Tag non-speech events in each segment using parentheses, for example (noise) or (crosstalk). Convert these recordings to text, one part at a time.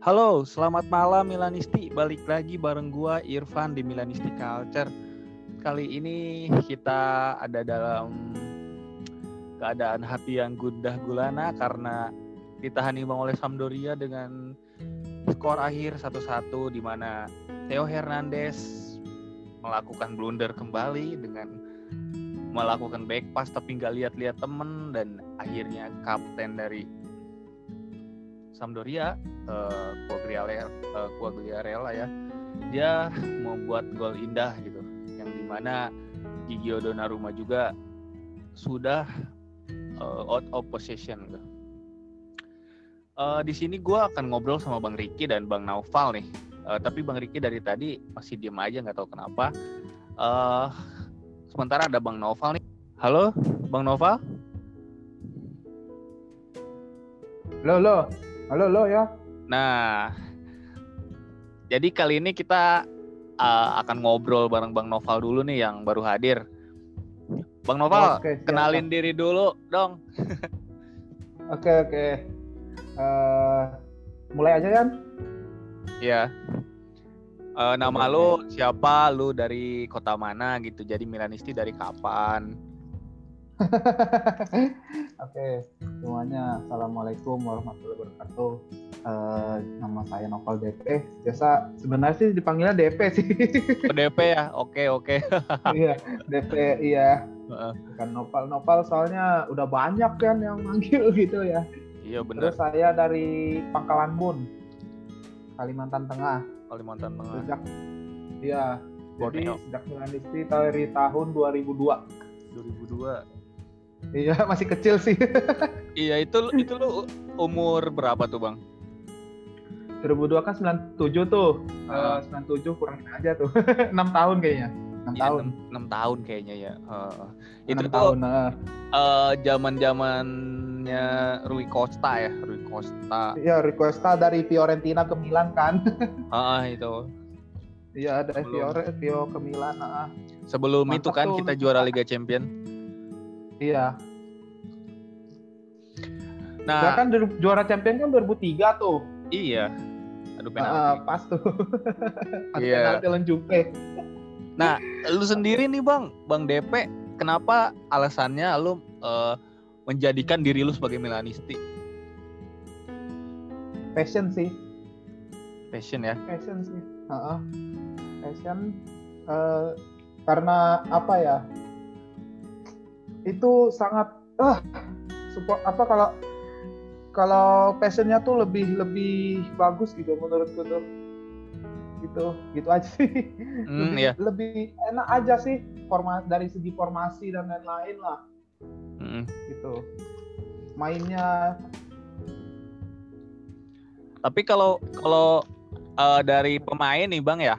Halo, selamat malam Milanisti. Balik lagi bareng gua Irfan di Milanisti Culture. Kali ini kita ada dalam keadaan hati yang gundah gulana karena ditahan imbang oleh Sampdoria dengan skor akhir 1-1 di mana Theo Hernandez melakukan blunder kembali dengan melakukan back pass tapi nggak lihat-lihat temen dan akhirnya kapten dari Sampdoria uh, Quagliarella, uh, ya dia (laughs) membuat gol indah gitu yang di mana Gigi Donnarumma juga sudah uh, out of possession gitu. Uh, di sini gue akan ngobrol sama Bang Riki dan Bang Naufal nih. Uh, tapi Bang Riki dari tadi masih diem aja nggak tahu kenapa. Uh, sementara ada Bang Naufal nih. Halo, Bang Naufal. Halo, halo. Halo, lo ya. Nah, jadi kali ini kita uh, akan ngobrol bareng Bang Noval dulu nih yang baru hadir. Bang Noval, oke, kenalin diri dulu dong. (laughs) oke, oke. Uh, mulai aja kan? Iya. Uh, nama oke, lu siapa? Lu dari kota mana gitu? Jadi Milanisti dari kapan? (laughs) Oke, semuanya assalamualaikum warahmatullahi wabarakatuh. Uh, nama saya Novel DP. Biasa sebenarnya sih dipanggilnya DP sih. Oh, DP ya, oke oke. (laughs) iya, DP iya. Bukan Novel Novel soalnya udah banyak kan yang manggil (laughs) gitu ya. Iya benar. Terus saya dari Pangkalan Bun, Kalimantan Tengah. Kalimantan Tengah. Sejak, iya. Jadi sejak Milanisti dari tahun 2002. 2002 Iya, (laughs) masih kecil sih. (laughs) iya, itu itu lu umur berapa tuh, Bang? 2002 kan 97 tuh. Uh. Uh, 97 kurangin aja tuh. (laughs) 6 tahun kayaknya. 6 iya, tahun. 6, 6 tahun kayaknya ya. Uh, itu tuh tahun, uh. uh, zaman-zamannya Rui Costa ya, Rui Costa. Iya, Rui Costa dari Fiorentina ke Milan kan. Ah, uh, itu. Iya, ada Fiore, Fio ke Milan. Uh. Sebelum Mantap itu kan tuh. kita juara Liga Champion. Iya. Nah, kan juara champion kan 2003 tuh. Iya. Aduh penalti. Uh, pas tuh. (laughs) pas iya. penalti Juve. Nah, lu sendiri nih Bang, Bang DP, kenapa alasannya lu uh, menjadikan diri lu sebagai Milanisti? Passion sih. Passion ya? Passion sih. Uh -uh. Passion uh, karena apa ya? Itu sangat uh, support apa kalau kalau passionnya tuh lebih lebih bagus gitu menurutku tuh gitu gitu aja sih mm, lebih, yeah. lebih enak aja sih format dari segi formasi dan lain-lain lah mm. gitu mainnya tapi kalau kalau uh, dari pemain nih bang ya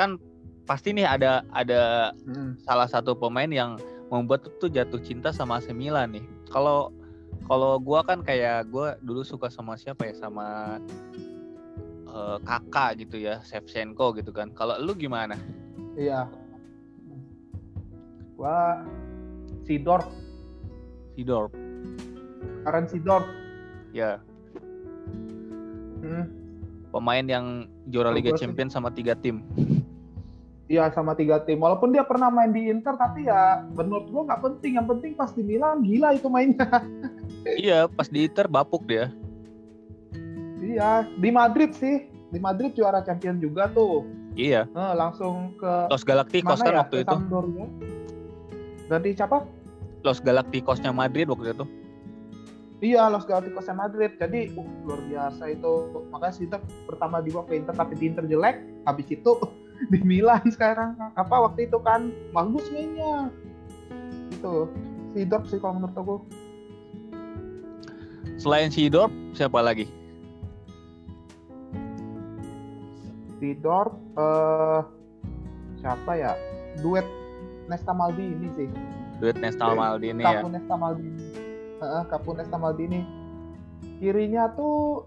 kan pasti nih ada ada mm. salah satu pemain yang membuat tuh jatuh cinta sama AC Milan nih. Kalau kalau gue kan kayak gue dulu suka sama siapa ya sama uh, kakak gitu ya, Shevchenko gitu kan. Kalau lu gimana? Iya. Gua Sidorf. Sidorf. Karen Sidorf. Ya. Hmm. Pemain yang juara Liga Champions sama tiga tim. Iya sama tiga tim. Walaupun dia pernah main di Inter, tapi ya menurut gua nggak penting. Yang penting pas di Milan gila itu mainnya. (laughs) iya, pas di Inter bapuk dia. Iya, di Madrid sih. Di Madrid juara champion juga tuh. Iya. Nah, langsung ke Los Galacticos kan ya? waktu itu. Sampdoria. Ganti siapa? Los Galacticosnya Madrid waktu itu. Iya, Los Galacticosnya Madrid. Jadi, uh, luar biasa itu. Makanya sih pertama di ke Inter tapi di Inter jelek. Habis itu (laughs) (laughs) di Milan sekarang. Apa waktu itu kan? Bagus mainnya. Itu Sidorf sih kalau menurut aku. Selain Sidorf siapa lagi? Sidorf uh, siapa ya? Duet Nesta Maldini sih. Duet Nesta Maldini ya. Kapu Nesta Maldini. Uh, Kapu Nesta Maldini. Kirinya tuh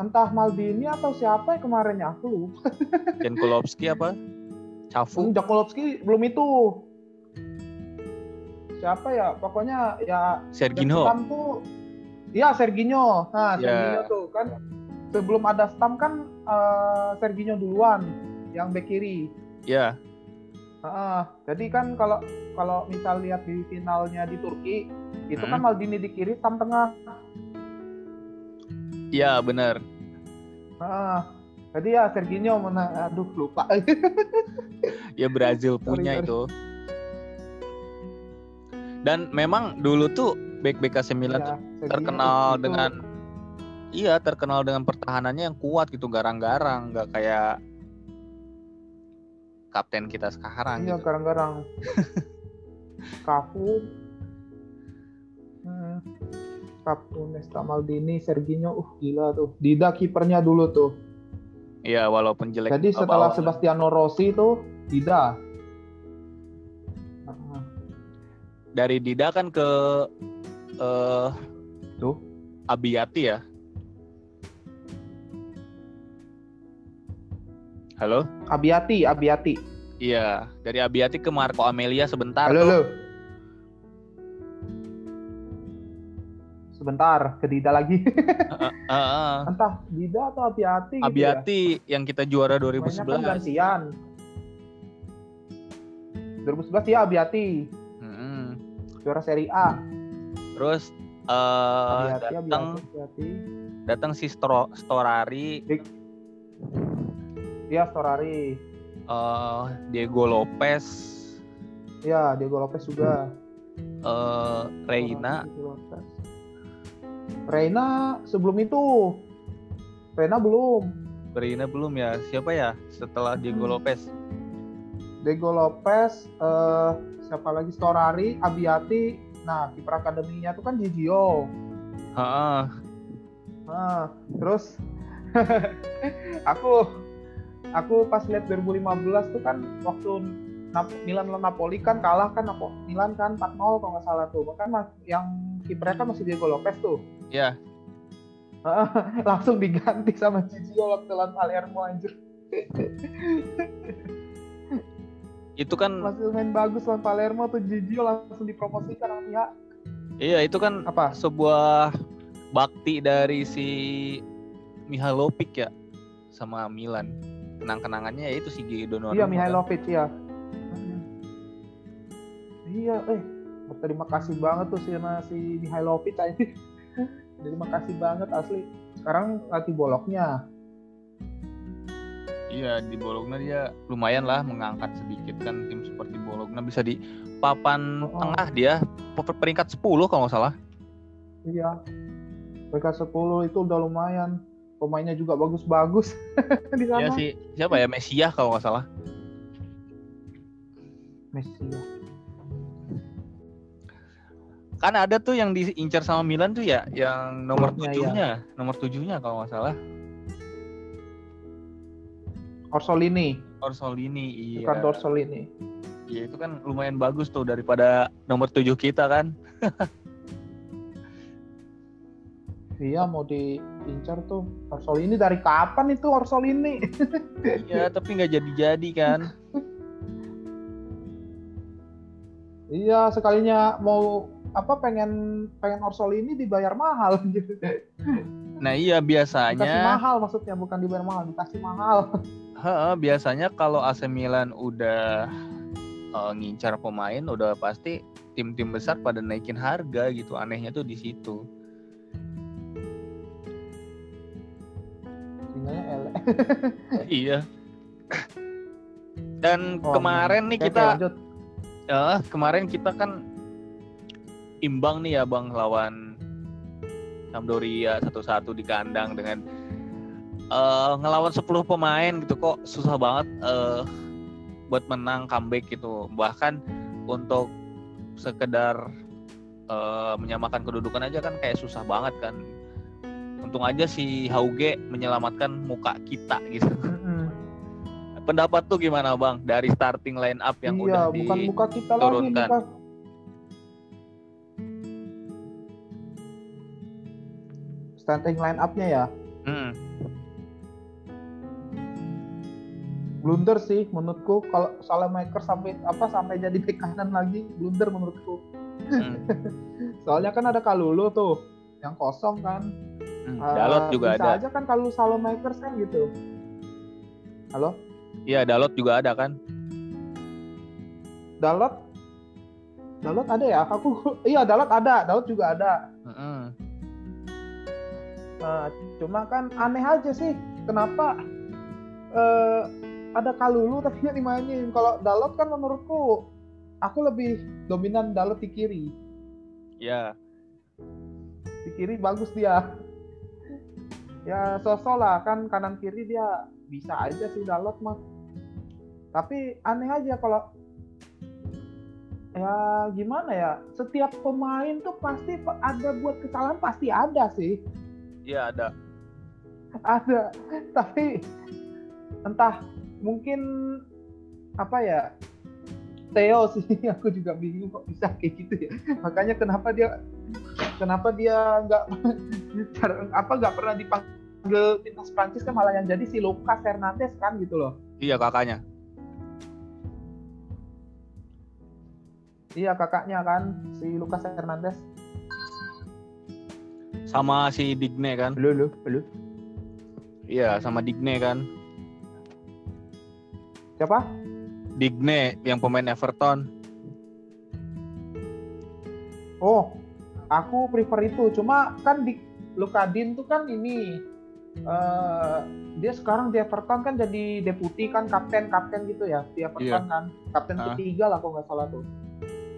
entah Maldini atau siapa ya kemarin ya aku lupa. (laughs) Jan Kulowski apa? Cafu? Jan Kulowski belum itu. Siapa ya? Pokoknya ya Serginho. tuh Iya Serginho. Nah, yeah. Serginho tuh kan sebelum ada Stam kan uh, Serginho duluan yang bek kiri. Ya. Uh, jadi kan kalau kalau misal lihat di finalnya di Turki itu kan Hmm. Maldini di kiri, Stam tengah. Iya benar. Uh, jadi ya Serginho menang. Aduh lupa. (laughs) Ya Brazil punya sorry. itu. Dan memang dulu tuh back-back AC Milan tuh Ya, Serginho terkenal itu- dengan iya terkenal dengan pertahanannya yang kuat gitu garang-garang nggak kayak kapten kita sekarang Iya, gitu. garang-garang. (laughs) Cafu. Hmm. Cafu, Nesta Maldini, Serginho, uh gila tuh. Dida kipernya dulu tuh. Iya walaupun jelek Jadi setelah bawah. Sebastiano Rossi itu Dida. Dari Dida kan ke eh Tuh. Abiati ya. Halo? Abiati, Abiati. Iya, dari Abiati ke Marco Amelia sebentar Halo, tuh. halo. Sebentar, ke Dida lagi. Heeh. Entah Dida atau Abiati gitu ya. Abiati yang kita juara Mainnya kan 2011. gantian. 2011 ya Abiati, Mm-mm. juara Serie A. Terus eh Abiati, datang Abiati, Abiati. datang si Stro, Storari, Iya, Storari. eh, Diego Lopez, Iya, Diego Lopez juga. eh, Reina. Reina sebelum itu. Reina belum. Reina belum ya? Siapa ya setelah Diego Hmm. Lopez? Diego Lopez, eh, siapa lagi Storari, Abiati. Nah, kiper akademinya itu kan Gigio. Heeh. Nah, terus (laughs) aku aku pas lihat 2015 tuh kan waktu Milan lawan Napoli kan kalah kan Milan kan 4-0 kalau nggak salah tuh. Bahkan mas- yang kipernya kan masih Diego Lopez tuh. Ya, (laughs) Langsung diganti sama Gigio waktu lawan Palermo anjir. (laughs) itu kan Masih main bagus lawan Palermo tuh Gigio langsung dipromosikan sama pihak iya itu kan apa? sebuah bakti dari si Mihalovic ya sama Milan. Kenang-kenangannya ya itu si Donnarumma. Iya kan. Mihailovic ya. Iya, eh berterima kasih banget tuh si si Mihailovic aja. Terima kasih banget asli. Sekarang latih boloknya. Iya di Bologna dia lumayan lah mengangkat sedikit kan tim seperti Bologna bisa di papan Oh. tengah dia per- peringkat 10 kalau nggak salah. Iya. Mereka 10 itu udah lumayan. Pemainnya juga bagus-bagus (laughs) di sana. Iya si siapa ya Mesia kalau nggak salah. Messi ya. Kan ada tuh yang diincar sama Milan tuh ya yang nomor Iya, iya. tujuhnya, nomor tujuhnya kalau nggak salah. Orsolini, Orsolini iya. bukan Orsolini. Iya itu kan lumayan bagus tuh daripada nomor tujuh kita kan. (laughs) Iya mau diincar tuh Orsolini dari kapan itu Orsolini? (laughs) iya tapi nggak jadi-jadi kan. (laughs) iya sekalinya mau apa pengen pengen Orsolini dibayar mahal (laughs) gitu. Nah iya Dikasih biasanya mahal maksudnya bukan dibayar mahal, dikasih mahal. (laughs) Heeh, biasanya kalau AC Milan udah eh, ngincar pemain udah pasti tim-tim besar pada naikin harga gitu. Anehnya tuh di situ. Ele. (laughs) iya. Dan Oh, kemarin nih kita lanjut. eh, kemarin kita kan imbang nih ya Bang lawan Sampdoria satu-satu di kandang dengan eh, ngelawan 10 pemain gitu kok susah banget eh, buat menang comeback gitu. Bahkan untuk sekedar eh, menyamakan kedudukan aja kan kayak susah banget kan. Untung aja si Hauge menyelamatkan muka kita gitu. Pendapat tuh gimana Bang dari starting line up yang iya, udah bukan muka kita lagi, diturunkan? muka starting line up-nya ya. Hmm. Blunder sih menurutku kalau Salemaker sampai apa sampai jadi bek kanan lagi blunder menurutku. Hmm. (laughs) Soalnya kan ada Kalulu tuh yang kosong kan. Hmm, Eh, Dalot juga bisa ada. aja kan kalau Salomakers kan gitu. Halo? Iya, Dalot juga ada kan? Dalot Dalot ada ya? Aku (laughs) iya Dalot ada, Dalot juga ada. Heeh. Nah, cuma kan aneh aja sih kenapa eh, ada Kalulu (laughs) tapi nggak dimainin. Kalau Dalot kan menurutku aku lebih dominan Dalot di kiri. Ya, Di kiri bagus dia. Ya sosok lah kan kanan kiri dia bisa aja sih Dalot mah. Tapi aneh aja kalau ya gimana ya setiap pemain tuh pasti ada buat kesalahan pasti ada sih iya ada. ada tapi entah mungkin apa ya Theo sih (laughs) aku juga bingung kok bisa kayak gitu ya makanya kenapa dia kenapa dia nggak (laughs) apa nggak pernah dipanggil timnas Prancis kan malah yang jadi si Lucas Hernandez kan gitu loh Iya kakaknya. iya kakaknya kan si Lucas Hernandez Sama si Digne kan? lu lu lu Iya, sama Digne kan? siapa Digne yang pemain Everton. Oh, aku prefer itu. Cuma kan di Lukadin tuh kan ini eh dia sekarang di Everton kan jadi deputi kan kapten kapten gitu ya di Everton kan kapten Ah. ketiga lah kalau nggak salah tuh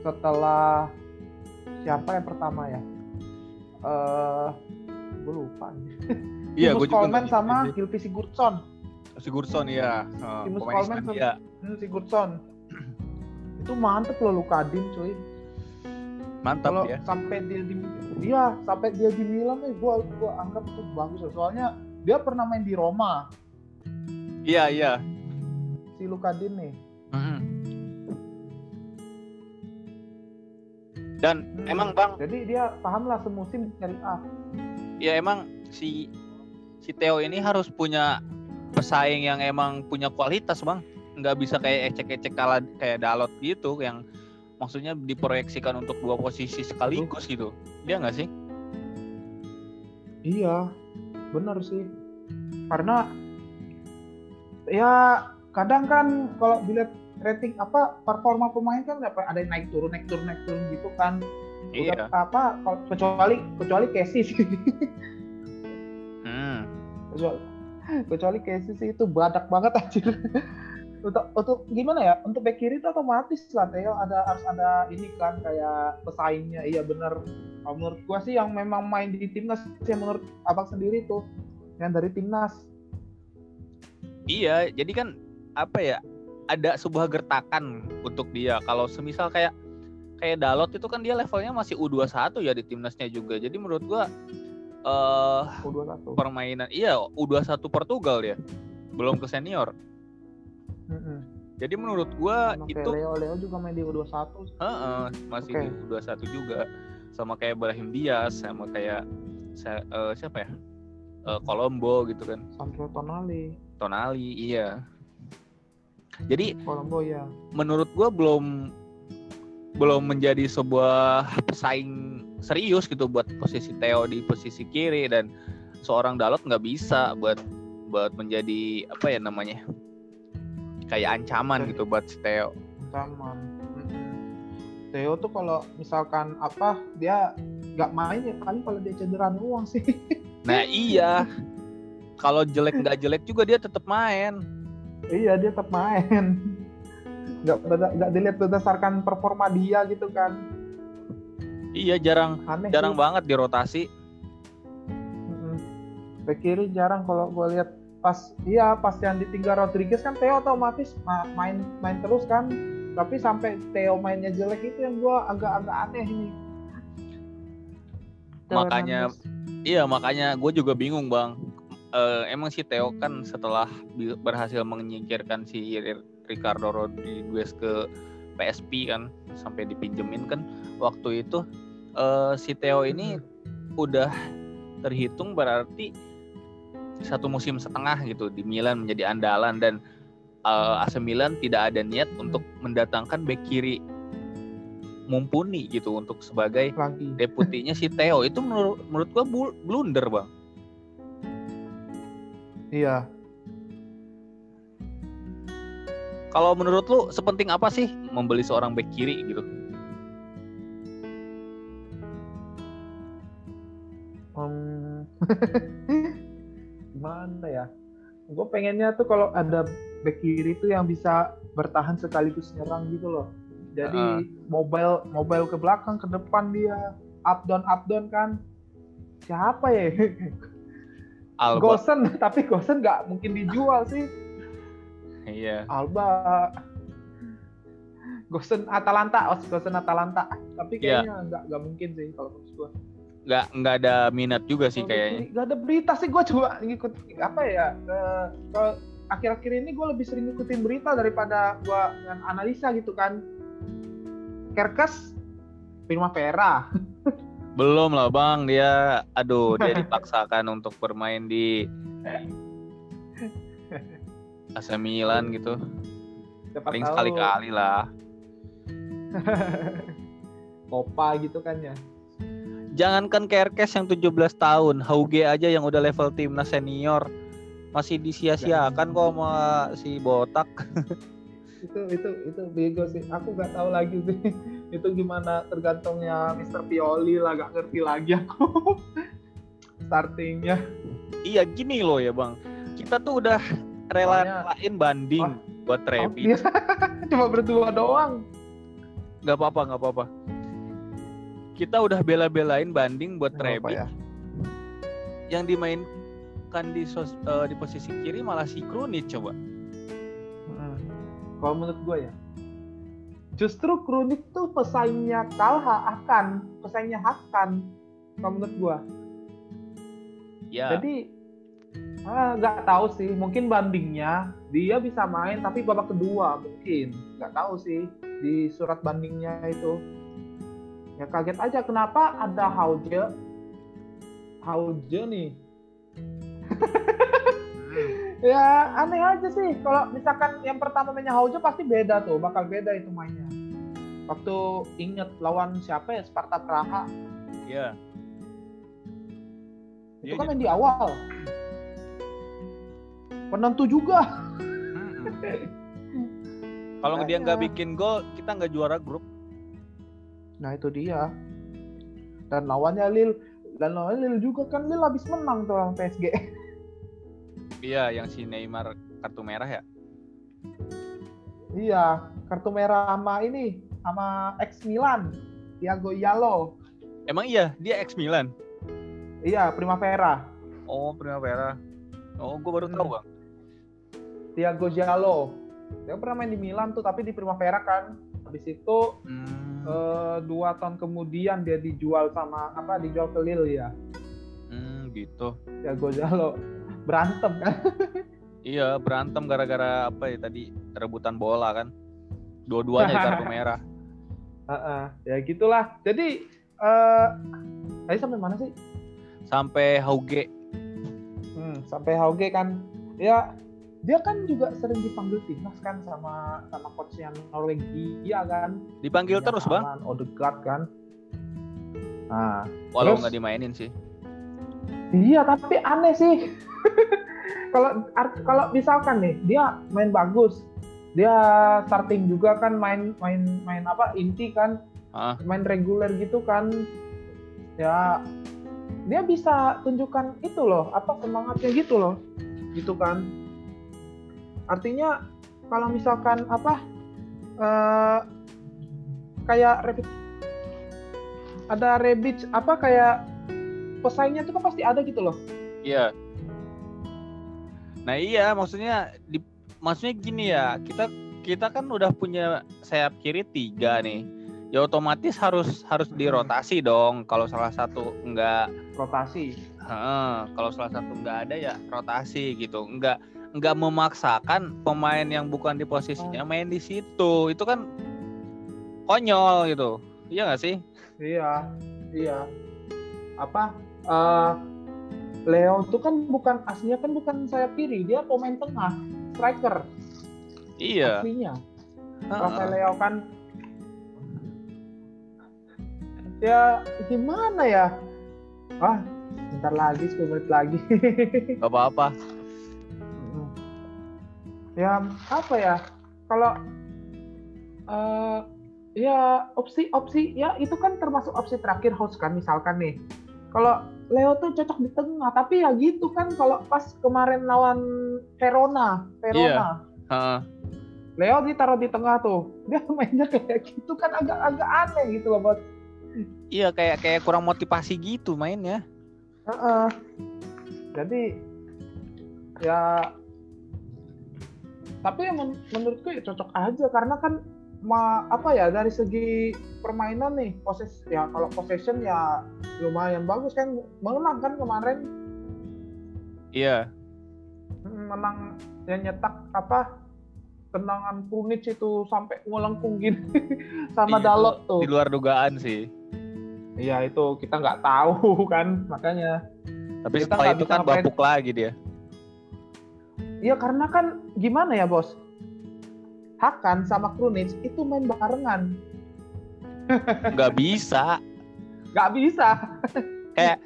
setelah siapa yang pertama ya eh gue lupa (laughs) Iya, gue juga. Coleman sama Gilvy Sigurdsson. Sigurdsson iya. Oh, Timus Coleman hmm, Sigurdsson itu mantep loh Lukadin cuy Mantap kalau ya. sampai dia di dia sampai dia di Milan nih gua gua anggap itu bagus soalnya dia pernah main di Roma Iya, iya. si Lukadin nih Mm-mm. Dan emang Bang, jadi dia paham lah semusim di Serie A. Ya emang si si Theo ini harus punya pesaing yang emang punya kualitas bang. Nggak bisa kayak ecek-ecek kalah kayak Dalot gitu yang maksudnya diproyeksikan untuk dua posisi sekaligus gitu. Dia nggak sih? Iya bener sih. Karena ya kadang kan kalau dilihat rating apa performa pemain kan ada ada yang naik turun naik turun naik turun gitu kan. Iya. Udah, apa kecuali kecuali Casey sih. Hmm. kecuali kecuali Casey sih itu badak banget aja untuk untuk gimana ya untuk back kiri itu otomatis lah Theo. Ada harus ada ini kan kayak pesaingnya. Iya bener. Kalau menurut gua sih yang memang main di timnas yang menurut abang sendiri tuh yang dari timnas. Iya jadi kan apa ya ada sebuah gertakan untuk dia. Kalau semisal kayak kayak Dalot itu kan dia levelnya masih U21 ya di timnasnya juga. Jadi menurut gua eh U21 permainan iya U21 Portugal ya belum ke senior. Mm-mm. jadi menurut gua Sama itu Leo Leo juga main di U21 Heeh, masih Oke. di U21 juga. Sama kayak Brahim Diaz sama kayak eh, siapa ya? Eh, Colombo gitu kan. Sandro Tonali. Tonali iya jadi Colombo ya menurut gua belum belum menjadi sebuah pesaing serius gitu buat posisi Theo di posisi kiri dan seorang Dalot nggak bisa buat buat menjadi apa ya namanya kayak ancaman gitu buat si Theo. Taman Theo tuh kalau misalkan apa dia nggak main ya paling kalau dia cedera doang sih. Nah iya. Kalau jelek nggak jelek juga dia tetap main iya dia tetap main. Nggak nggak dilihat berdasarkan performa dia gitu kan. Iya jarang aneh jarang sih. banget dirotasi. Back kiri jarang kalau gue lihat. Pas iya pas yang ditinggal Rodriguez kan Theo otomatis ma- main main terus kan. Tapi sampai Theo mainnya jelek itu yang gue agak-agak aneh ini. Makanya- iya makanya gue juga bingung bang Eh, emang si Theo kan setelah bi- berhasil menyingkirkan si Ricardo Rodriguez ke PSP kan sampai dipinjemin kan waktu itu eh, si Theo ini udah terhitung berarti satu musim setengah gitu di Milan menjadi andalan dan eh, AC Milan tidak ada niat untuk mendatangkan bek kiri mumpuni gitu untuk sebagai lagi deputinya si Theo. Itu menurut menurut gua blunder bang Iya. Kalau menurut lu sepenting apa sih membeli seorang back kiri gitu? Hmm, (laughs) gimana ya? Gue pengennya tuh kalau ada back kiri tuh yang bisa bertahan sekaligus nyerang gitu loh. Jadi Uh-uh. mobile mobile ke belakang ke depan dia up down up down kan. Siapa ya? (laughs) Alba. Gosen (laughs) tapi Gosen nggak mungkin dijual sih. Iya. Alba. Gosen Atalanta, oh Gosen Atalanta. Tapi Iya. kayaknya nggak nggak mungkin sih kalau menurut gue. Nggak nggak ada minat juga sih kayaknya. Gak ada berita sih gue coba ngikut apa ya eh, kalau akhir-akhir ini gue lebih sering ngikutin berita daripada gue dengan analisa gitu kan Kerkes Primavera (laughs) Belum lah bang, dia aduh dia dipaksakan untuk bermain di AC Milan gitu. siapa Paling sekali-kali lah. Copa gitu kan ya Jangankan Kerkes yang 17 tahun, Hauge aja yang udah level timnas senior masih disia-siakan kok sama si botak. itu itu itu bego sih aku nggak tahu lagi sih itu gimana tergantungnya Mr. Pioli lah gak ngerti lagi aku (laughs) startingnya Iya gini loh ya bang, kita tuh udah rela-relain banding Oh. buat Oh, Trevi. dia cuma berdua doang Gak apa-apa, gak apa-apa. Kita udah bela-belain banding buat Nggak Trevi. ya. Yang dimainkan di sos- eh, di posisi kiri malah si Krunic coba. Mm. Kalau menurut gue ya, justru Krunic tuh pesaingnya Kalha akan, pesaingnya Hakan. Kalau menurut gue. Ya, Jadi ah, nggak tahu sih, mungkin bandingnya dia bisa main tapi babak kedua mungkin, nggak tahu sih di surat bandingnya itu. Ya kaget aja kenapa ada Hauge, Hauge nih. (laughs) Ya aneh aja sih. Kalau misalkan yang pertama mainnya Hauge pasti beda tuh, bakal beda itu mainnya. Waktu inget lawan siapa ya Sparta Praha, ya. itu Iya, kan main di awal. Penentu juga. Kalau dia nggak bikin gol, kita nggak juara grup. Nah itu dia. Dan lawannya Lil, dan lawannya Lil juga kan Lil habis menang tuh lawan PSG. (laughs) Iya, yang si Neymar kartu merah ya. iya, kartu merah sama ini, sama ex Milan, Thiago Yalo. Emang iya, dia ex Milan. Iya, Primavera. Oh, Primavera. Oh, gue baru Hmm. tahu bang. Thiago Giallo. Dia pernah main di Milan tuh tapi di Primavera kan. Habis itu Hmm. eh, dua tahun kemudian dia dijual sama apa dijual ke Lille ya. Hmm, gitu. Thiago Giallo berantem kan. Iya, berantem gara-gara apa ya tadi rebutan bola kan. Dua-duanya kartu merah. (laughs) Heeh, ya gitulah. Jadi eh tadi sampai mana sih? Sampai Hauge. Hmm, sampai Hauge kan. Ya dia kan juga sering dipanggil timnas kan sama sama coachnya Norwegia kan. Dipanggil terus, Bang. Odegaard kan. Nah, Walau nggak dimainin sih. Iya, tapi aneh sih. (laughs) Kalau kalau misalkan nih dia main bagus, dia starting juga kan main main main apa inti kan, Ah. main reguler gitu kan, ya dia bisa tunjukkan itu loh, apa semangatnya gitu loh, gitu kan. Artinya kalau misalkan apa eh kayak ada Rebic apa kayak pesaingnya itu kan pasti ada gitu loh. Iya. Nah iya, maksudnya di maksudnya gini ya, kita kita kan udah punya sayap kiri tiga nih. Ya otomatis harus harus dirotasi dong. Kalau salah satu enggak, rotasi. heeh, kalau salah satu enggak ada ya rotasi gitu. Enggak enggak memaksakan pemain yang bukan di posisinya main di situ. Itu kan konyol gitu. Iya nggak sih? Iya, iya. Apa? Eh Leo itu kan bukan aslinya kan bukan sayap kiri, dia pemain tengah, striker Iya. aslinya. heeh. Rafael Leo kan ya gimana ya? Ah, bentar lagi 10 menit lagi. (laughs) Gak apa-apa. ya apa ya kalau uh, ya opsi opsi ya itu kan termasuk opsi terakhir host kan misalkan nih kalau Leo tuh cocok di tengah tapi ya gitu kan kalau pas kemarin lawan Verona Verona iya. uh. Leo ditaruh di tengah tuh dia mainnya kayak gitu kan agak-agak aneh gitu loh buat iya kayak kayak kurang motivasi gitu mainnya uh -uh. jadi ya tapi men menurutku ya cocok aja karena kan ma apa ya dari segi permainan nih proses ya kalau possession ya lumayan bagus kan menang kan kemarin? Iya. Hmm, menang yang nyetak apa tendangan Punic itu sampai ngelengkung gini (laughs) sama iya, Dalot tuh. di luar dugaan sih. Iya itu kita nggak tahu (laughs) kan makanya. Tapi setelah itu kan bapuk lagi dia. Iya karena kan gimana ya bos? Hakan sama Krunic itu main barengan. Gak bisa. Gak bisa. kayak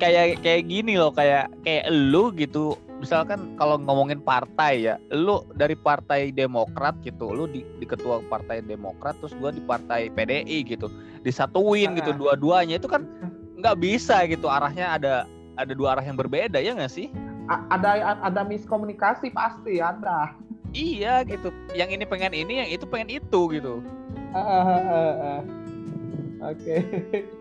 kayak kayak gini loh kayak kayak lu gitu misalkan kalau ngomongin partai ya lu dari partai Demokrat gitu lu di, di ketua partai Demokrat terus gua di partai PDI gitu disatuin gitu dua-duanya itu kan nggak bisa gitu arahnya ada ada dua arah yang berbeda ya nggak sih ada ada miskomunikasi pasti ada iya gitu yang ini pengen ini yang itu pengen itu gitu Oke. Okay.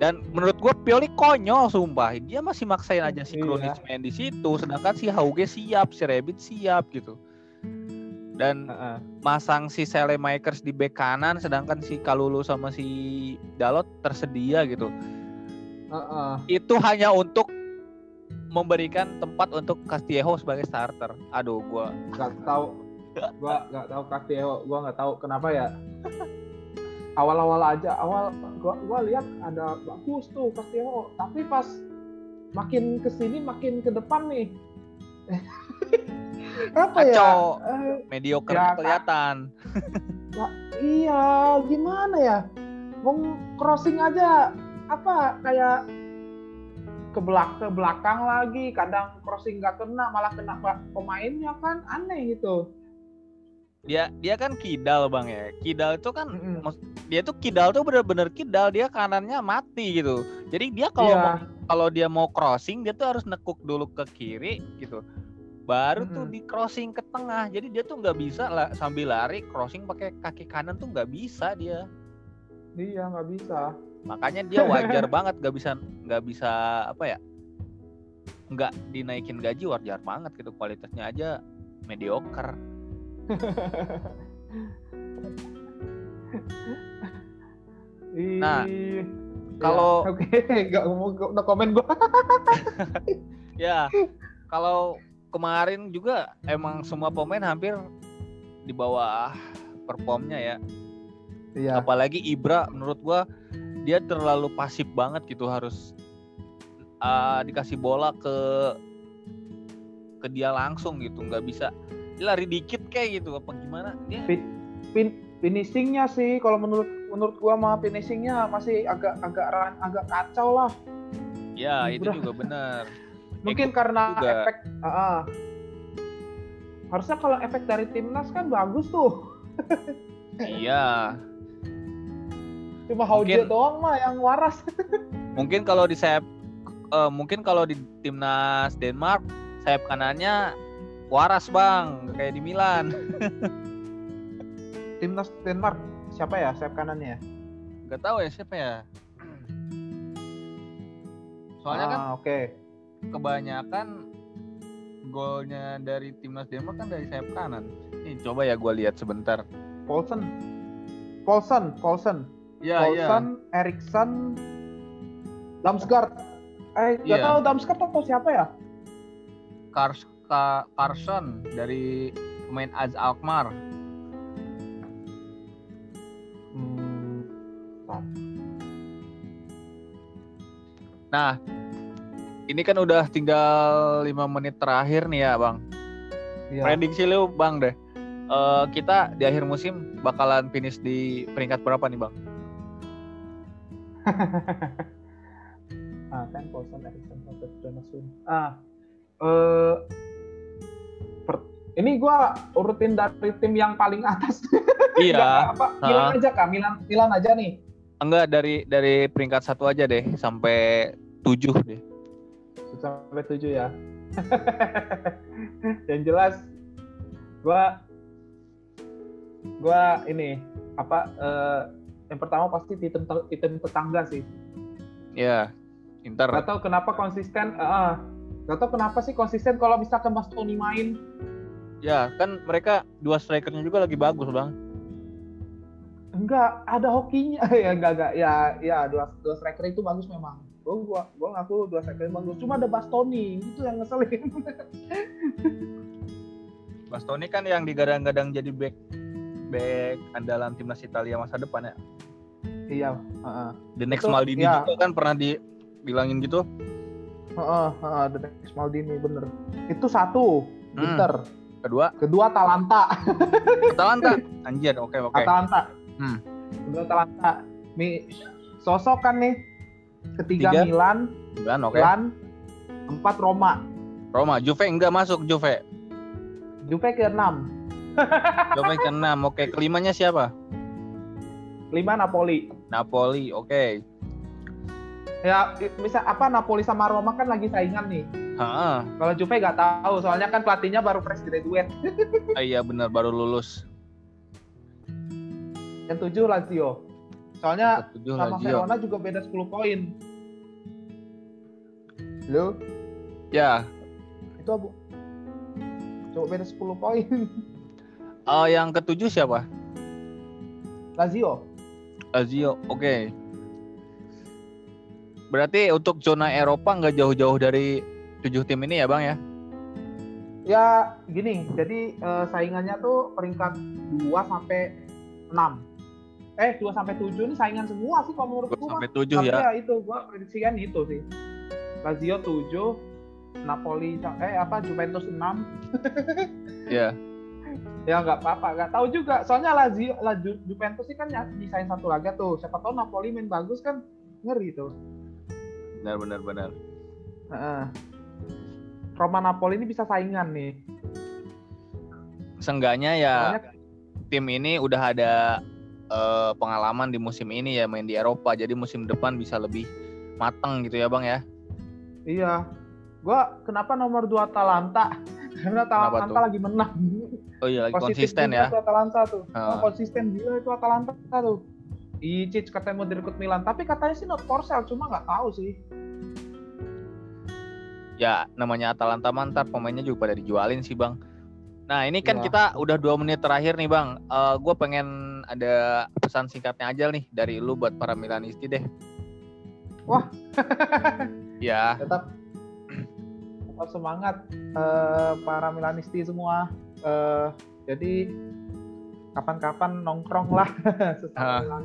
Dan menurut gue Pioli konyol sumpah. Dia masih maksain aja si Krunic iya. main di situ, sedangkan si Hauge siap, si Rabbit siap gitu. Dan uh -uh. masang si Selemakers di bek kanan, sedangkan si Kalulu sama si Dalot tersedia gitu. Uh -uh. Itu hanya untuk memberikan tempat untuk Castillejo sebagai starter. Aduh, gua nggak tahu. Gua nggak tahu Castillejo. Gua nggak tahu kenapa ya. Awal-awal aja, awal gua gua lihat ada bagus tuh Castillejo, tapi pas makin ke sini makin ke depan nih. (laughs) apa ya? Kacau. ya? Mediocre ya, kelihatan. ya, iya, gimana ya? Mau crossing aja apa kayak ke belakang ke belakang lagi kadang crossing nggak kena malah kena pemainnya kan aneh gitu dia dia kan kidal bang ya. Kidal itu kan mm -hmm. dia tuh kidal tuh bener-bener kidal. Dia kanannya mati gitu. Jadi dia kalau yeah. kalau dia mau crossing dia tuh harus nekuk dulu ke kiri gitu. Baru mm -hmm. tuh di crossing ke tengah. Jadi dia tuh nggak bisa lah sambil lari crossing pakai kaki kanan tuh nggak bisa dia. Iya nggak bisa. Makanya dia wajar (laughs) banget gak bisa nggak bisa apa ya nggak dinaikin gaji wajar banget gitu. Kualitasnya aja mediocre nah kalau ya, oke okay. nggak mau no komen gua (laughs) ya kalau kemarin juga emang semua pemain hampir di bawah performnya ya iya. apalagi Ibra menurut gua dia terlalu pasif banget gitu harus uh, dikasih bola ke ke dia langsung gitu nggak bisa lari dikit kayak gitu apa gimana? Dia fin, fin, finishingnya sih kalau menurut menurut gua mah finishingnya masih agak agak agak kacau lah. Ya itu juga benar. (laughs) Mungkin Eko karena juga. efek uh, uh, harusnya kalau efek dari timnas kan bagus tuh. (laughs) Iya. Cuma Hauja doang mah yang waras. (laughs) mungkin kalau di sayap uh, mungkin kalau di timnas Denmark sayap kanannya waras bang kayak di Milan. (laughs) timnas Denmark siapa ya sayap kanannya? Gak tahu ya siapa ya. Soalnya kan ah, kan oke. Okay. Kebanyakan golnya dari timnas Denmark kan dari sayap kanan. Ini coba ya gue lihat sebentar. Paulsen. Paulsen, Paulsen. Ya, Paulson, ya. Erikson, Damsgaard. Eh, nggak ya. tahu Damsgaard atau siapa ya? Kars Ka Carson dari pemain Az Alkmaar. Hmm. Nah, ini kan udah tinggal lima menit terakhir nih ya, Bang. Ya. Prediksi lu, Bang deh. Uh, kita di akhir musim bakalan finish di peringkat berapa nih, Bang? (laughs) ah kan Paulson Erikson Robert Donaldson ah uh, per, ini gue urutin dari tim yang paling atas. (laughs) Iya. apa? Milan aja kak, Milan, Milan aja nih. Enggak dari dari peringkat satu aja deh sampai tujuh deh. Sampai tujuh ya. (laughs) yang jelas, gue gue ini apa? Uh, yang pertama pasti tim tim tetangga sih. Iya. Inter. Atau kenapa konsisten? Uh, Gak tau kenapa sih konsisten kalau misalkan Bastoni main. Ya, kan mereka dua strikernya juga lagi bagus, Bang. Enggak, ada hokinya. (laughs) ya enggak enggak. Ya ya dua dua striker itu bagus memang. Gua gua gua ngaku dua striker bagus. Cuma ada Bastoni, itu yang ngeselin. (laughs) Bastoni kan yang digadang-gadang jadi back back andalan timnas Italia masa depan ya. Iya, uh, The next itu, Maldini ya. juga kan pernah dibilangin gitu. Heeh, uh, uh, The next Maldini bener. Itu satu, hmm. Kedua? Kedua Talanta. Talanta. Anjir, oke okay, oke. Okay. Talanta. Hmm. Kedua Talanta. Mi sosok kan nih. Ketiga Tiga. Milan. Milan, oke. Okay. Milan. Empat Roma. Roma, Juve enggak masuk Juve. Juve ke enam. Juve ke enam. Oke, kelimanya siapa? Lima Napoli. Napoli, oke. Okay. Ya, misal apa Napoli sama Roma kan lagi saingan nih. Ha. Kalau Juve nggak tahu, soalnya kan pelatihnya baru fresh graduate. (laughs) ah, iya benar baru lulus. Yang tujuh Lazio. Soalnya tujuh, sama Lazio. Verona juga beda 10 poin. Lo? Ya. Itu Abu. Coba beda 10 poin. Uh, yang ketujuh siapa? Lazio. Lazio, oke. Okay. Berarti untuk zona Eropa nggak jauh-jauh dari tujuh tim ini ya bang ya? Ya gini, jadi uh, saingannya tuh peringkat 2 sampai 6 Eh 2 sampai 7 ini saingan semua sih kalau menurut gua. Sampai 7 ya. ya itu gua prediksikan itu sih. Lazio 7, Napoli eh apa Juventus 6. (laughs) Iya. ya nggak apa-apa, nggak tahu juga. Soalnya Lazio, Lazio Juventus sih kan nyisain satu laga tuh. Siapa tahu Napoli main bagus kan ngeri tuh. Benar benar benar. Uh, Roma Napoli ini bisa saingan nih. Seenggaknya ya Soalnya... tim ini udah ada uh, pengalaman di musim ini ya main di Eropa. Jadi musim depan bisa lebih matang gitu ya, Bang ya. Iya. Gua kenapa nomor 2 Atalanta? (laughs) Karena Atalanta lagi menang. Oh iya, lagi konsisten ya. Atalanta tuh. Uh. Oh, konsisten gila itu Atalanta tuh. Icic katanya mau direkrut Milan, tapi katanya sih not for sale, cuma nggak tahu sih ya namanya Atalanta mantar pemainnya juga pada dijualin sih bang. Nah ini kan ya. kita udah dua menit terakhir nih bang. Uh, eh, gue pengen ada pesan singkatnya aja nih dari lu buat para Milanisti deh. Wah. (laughs) ya. Tetap tetap semangat uh, para Milanisti semua. Uh, jadi kapan-kapan nongkrong lah (laughs) sesama uh.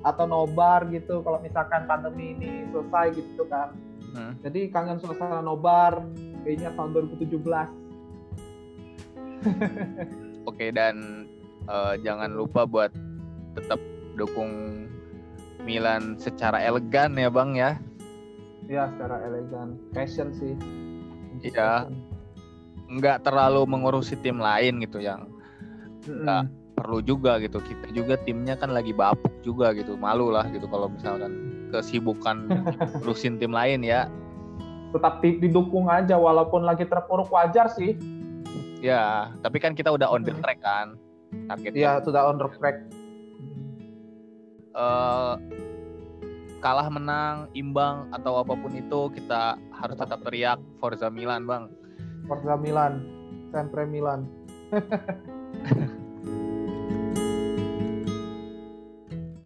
Atau nobar gitu kalau misalkan pandemi ini selesai gitu kan Hmm. Jadi kangen suasana nobar kayaknya tahun 2017. (laughs) Oke dan uh, jangan lupa buat tetap dukung Milan secara elegan ya bang ya. Iya secara elegan, fashion sih. Iya. Nggak terlalu mengurusi tim lain gitu yang mm -hmm. Perlu juga gitu. Kita juga timnya kan lagi bapuk juga gitu, malu lah gitu kalau misalkan kesibukan (laughs) urusin tim lain ya. Tetap didukung aja walaupun lagi terpuruk wajar sih. Ya, tapi kan kita udah on the track kan. Targetnya. Iya, sudah on the track. Uh, kalah menang, imbang atau apa pun itu kita harus tetap teriak Forza Milan, Bang. Forza Milan, sempre Milan. (laughs)